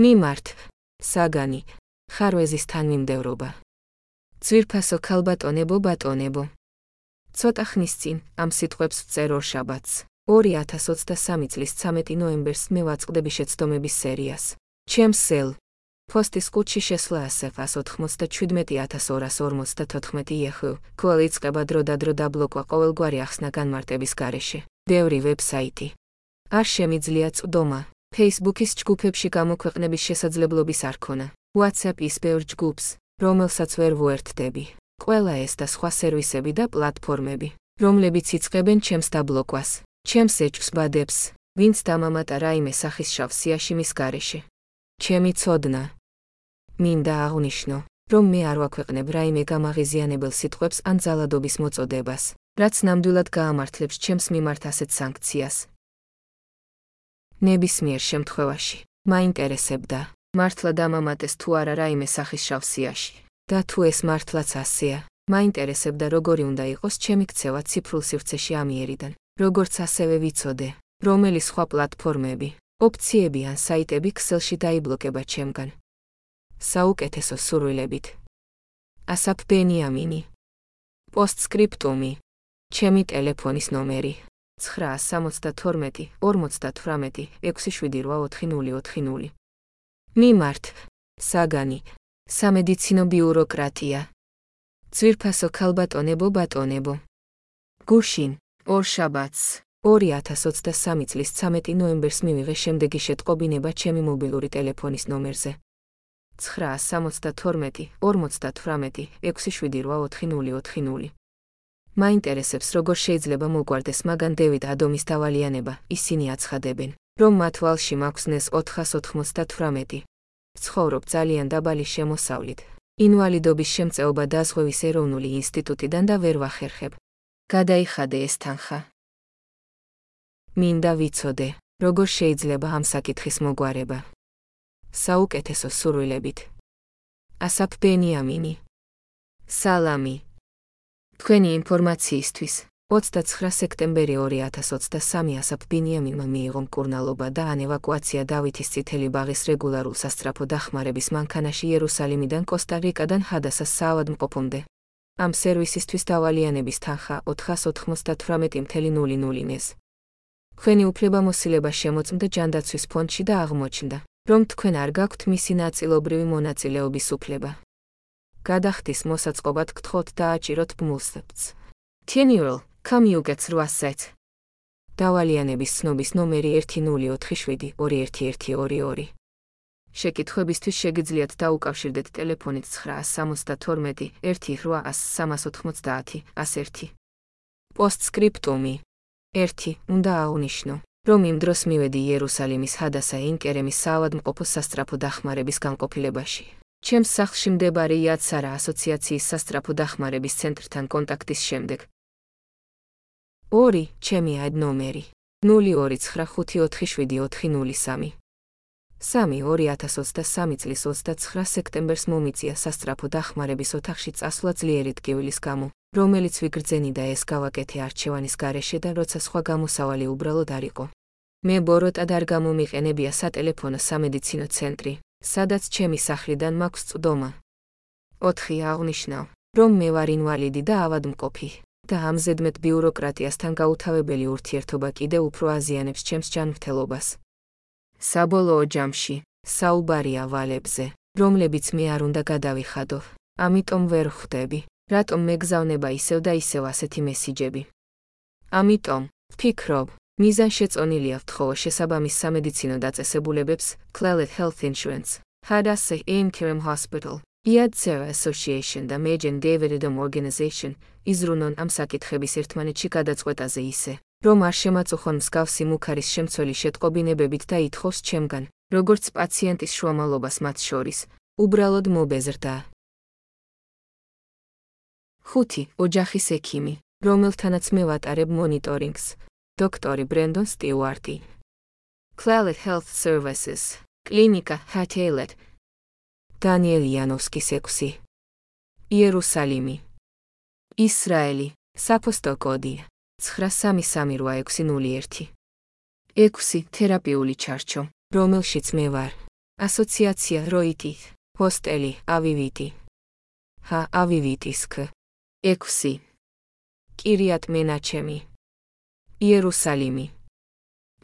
მიმართ საგანი ხარვეზის თანმიმდევრობა. ძვირფასო ქალბატონებო ბატონებო. ცოტა ხნის წინ ამ სიტყვებს ვწერ ორ შაბათს 2023 წლის 13 ნოემბერს მე ვაწყდები შეცდომების სერიას. ჩემს სელ. ფოსტის კუჩი შესლა ასე 197254 იეხუ კოლ იწყება დრო და დრო დაბლოკვა ყოველგვარი ახსნა განმარტების გარეშე. ბევრი ვებსაიტი. არ შემიძლია წვდომა Facebook-ის ჯგუფებში გამოქვეყნების შესაძლებლობის არ ქონა. WhatsApp-ის ბევრ ჯგუფს, რომელსაც ვერ ვუერთდები. ყველა ეს და სხვა სერვისები და პლატფორმები, რომლებიც იწყებენ ჩემს დაბლოკვას, ჩემს ეჭვს ბადებს, ვინც დამამატა რაიმე სახის შავსიაში მის გარეშე. ჩემი ცოდნა. მინდა აღნიშნო, რომ მე არ ვაქვეყნებ რაიმე გამაღიზიანებელ სიტყვებს ან ძალადობის მოწოდებას, რაც ნამდვილად გაამართლებს ჩემს მიმართ ასეთ სანქციას, ნებისმიერ შემთხვევაში. მაინტერესებდა. მართლა დამამატეს თუ არა რაიმე სახის შავსიაში. და თუ ეს მართლაც ასეა მაინტერესებდა როგორი უნდა იყოს ჩემი ქცევა ციფრულ სივრცეში ამიერიდან. როგორც ასევე ვიცოდე რომელი სხვა პლატფორმები ოფციები ან საიტები ქსელში დაიბლოკება ჩემგან. საუკეთესო სურვილებით. ასაფ ბენიამინი. პოსტსკრიპტუმი. ჩემი ტელეფონის ნომერი 972-58-678-0. მიმართ. საგანი. სამედიცინო ბიუროკრატია ძვირფასო ქალბატონებო ბატონებო. გუშინ. ორ შაბათს. 2023 წლის 13 ნოემბერს მივიღე შემდეგი შეტყობინება ჩემი მობილური ტელეფონის ნომერზე. 972-58-678-0. მაინტერესებს როგორ შეიძლება მოგვარდეს მაგან დევიდ ადომის დავალიანება, ისინი აცხადებენ, რომ მათ ვალში მაქვსნეს 498. ცხოვრობ ძალიან დაბალი შემოსავლით. ინვალიდობის შემწეობა დაზღვევის ეროვნული ინსტიტუტიდან და ვერ ვახერხებ. გადაიხადე ეს თანხა. მინდა ვიცოდე, როგორ შეიძლება ამ საკითხის მოგვარება. საუკეთესო სურვილებით. ასაფ ბენიამინი. სალამი. თქვენი ინფორმაციისთვის 29 სექტემბერი 2023 ასაფ ბინიამიმ მიიღო მკურნალობა და ან ევაკუაცია დავითის წითელი ბაღის რეგულარულ სასტრაფო დახმარების მანქანაში იერუსალიმიდან კოსტა-რიკადან ჰადასას საავადმყოფომდე. ამ სერვისისთვის დავალიანების თანხა 498.00-ნეს. თქვენი უფლებამოსილება შემოწმდა ჯანდაცვის ფონდში და აღმოჩნდა, რომ თქვენ არ გაქვთ მისი ნაწილობრივი მონაწილეობის უფლება. გადახდის მოსაწყობად გთხოვთ დააჭიროთ ბმულსებს. Tenure, come you get through asset. დავალიანების ცნობის ნომერი 10422122. შეკითხვებისთვის შეგიძლიათ დაუკავშირდეთ ტელეფონით 972 1800 390 პოსტსკრიპტუმი 1. უნდა აღვნიშნო, რომ იმ დროს მივედი იერუსალიმის ჰადასა ინკერემის საავადმყოფო სასტრაფო დახმარების განყოფილებაში. ჩემს სახლში მდებარე იაცარა ასოციაციის სასტრაფო დახმარების ცენტრთან კონტაქტის შემდეგ. 2. ჩემი ად ნომერი 0295474003. 3. 2023 წლის 29 სექტემბერს მომიწია სასტრაფო დახმარების ოთახში წასვლა ძლიერი ტკივილის გამო, რომელიც ვიგრძენიდა ეს გავაკეთე არჩევანის გარეშე და როცა სხვა გამოსავალი უბრალოდ არ იყო. მე ბოროტად არ გამომიყენებია სატელეფონო სამედიცინო ცენტრი, სადაც ჩემი სახლიდან მაქვს წვდომა. 4 აღნიშნავ, რომ მე ვარ ინვალიდი და ავადმყოფი და ამ ზედმეტ ბიუროკრატიასთან გაუთავებელი ურთიერთობა კიდე უფრო აზიანებს ჩემს ჯანმრთელობას. საბოლოო ჯამში, საუბარია ვალებზე, რომლებიც მე არ უნდა გადავიხადო, ამიტომ ვერ ხვდები, რატომ მეგზავნება ისევ და ისევ ასეთი მესიჯები. ამიტომ, ვფიქრობ, მიზან შეწონილია ვთხოვო შესაბამის სამედიცინო დაწესებულებებს, Clelet Health Insurance, Hadassah Interim Hospital, Iadzera Association და Magen David Adam Organization, იზრუნონ ამ საკითხების ერთმანეთში გადაწყვეტაზე ისე, რომ არ შემაწუხონ მსგავსი მუქარის შემცველი შეტყობინებებით და ითხოვს ჩემგან, როგორც პაციენტის შუამავლობას მათ შორის, უბრალოდ მობეზრდა. 5. ოჯახის ექიმი, რომელთანაც მე ვატარებ მონიტორინგს, დოქტორი ბრენდონ სტიუარტი. Clelet Health Services, კლინიკა Hatailet. დანიელ იანოვსკის 6. იერუსალიმი. ისრაელი, საფოსტო კოდი 933801. 6. თერაპიული ჩარჩო, რომელშიც მე ვარ. ასოციაცია როიტი, ჰოსტელი, ავივიტი. ჰა, ავივიტისკ. 6. კირიატ მენაჩემი. იერუსალიმი.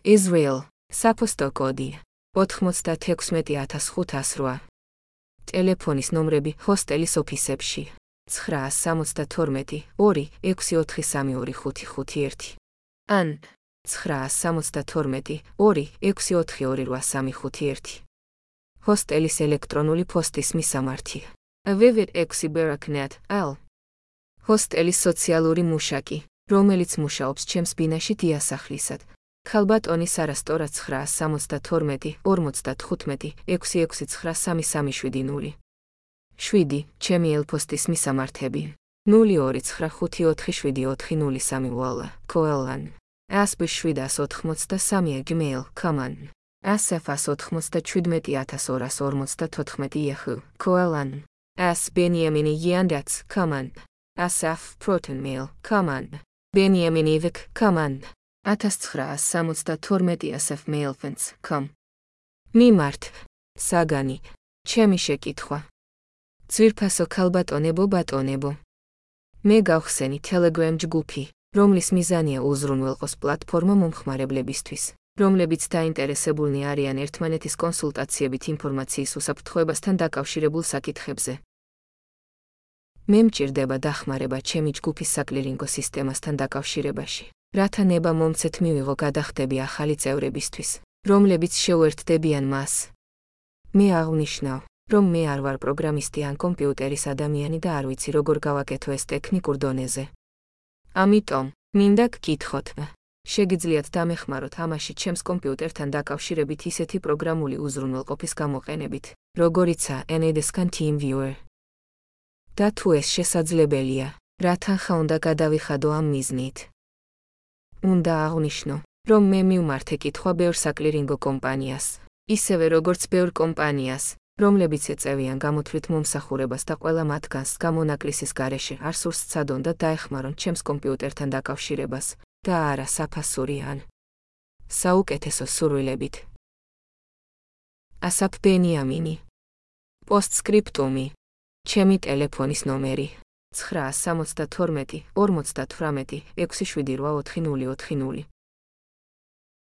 ისრაელ, საფოსტო კოდი 96508. ტელეფონის ნომრები ჰოსტელის ოფისებში. 972 264325551 ან 972 264223551 ჰოსტელის ელექტრონული პოსტის მისამართი. www.exi beraknet al ჰოსტელის სოციალური მუშაკი რომელიც მუშაობს ჩემს ბინაში დიასახლისად. ქალბატონი სარასტორა 972 55 6693337. 7. ჩემი ელფოსტის მისამართები. 0295447403 ვალა კოელან ASP783 gmail common ASF87244 yahoo koelan as benjamin yandats common asaf proton mail common benjamin ivik common 1972 asf mailfence.com მიმართ. საგანი. ჩემი შეკითხვა. ძვირფასო ქალბატონებო ბატონებო. მე გავხსენი Telegram ჯგუფი რომლის მიზანია უზრუნველყოს პლატფორმა მომხმარებლებისთვის რომლებიც დაინტერესებულნი არიან ერთმანეთის კონსულტაციებით ინფორმაციის უსაფრთხოებასთან დაკავშირებულ საკითხებზე მე მჭირდება დახმარება ჩემი ჯგუფის საკლირინგო სისტემასთან დაკავშირებაში რათა ნება მომცეთ მივიღო გადახდები ახალი წევრებისთვის, რომლებიც შეუერთდებიან მას. მე აღნიშნავ, რომ მე არ ვარ პროგრამისტი ან კომპიუტერის ადამიანი და არ ვიცი როგორ გავაკეთო ეს ტექნიკურ დონეზე. ამიტომ, მინდა გკითხოთ, შეგიძლიათ დამეხმაროთ ამაში ჩემს კომპიუტერთან დაკავშირებით ისეთი პროგრამული უზრუნველყოფის გამოყენებით, როგორიცაა NADScan TeamViewer. და თუ ეს შესაძლებელია, რა თანხა უნდა გადავიხადო ამ მიზნით? უნდა აღნიშნო, რომ მე მივმართე კითხვა ბევრ საკლირინგო კომპანიას, ისევე როგორც ბევრ კომპანიას, რომლებიც ეწევიან გამოთვლით მომსახურებას და ყველა მათგანს გამონაკლისის გარეშე არ სურს ცადონ და დაეხმარონ ჩემს კომპიუტერთან დაკავშირებას და არა საფასურიან. საუკეთესო სურვილებით. ასაფ ბენიამინი. პოსტსკრიპტუმი. ჩემი ტელეფონის ნომერი 972 58 678 440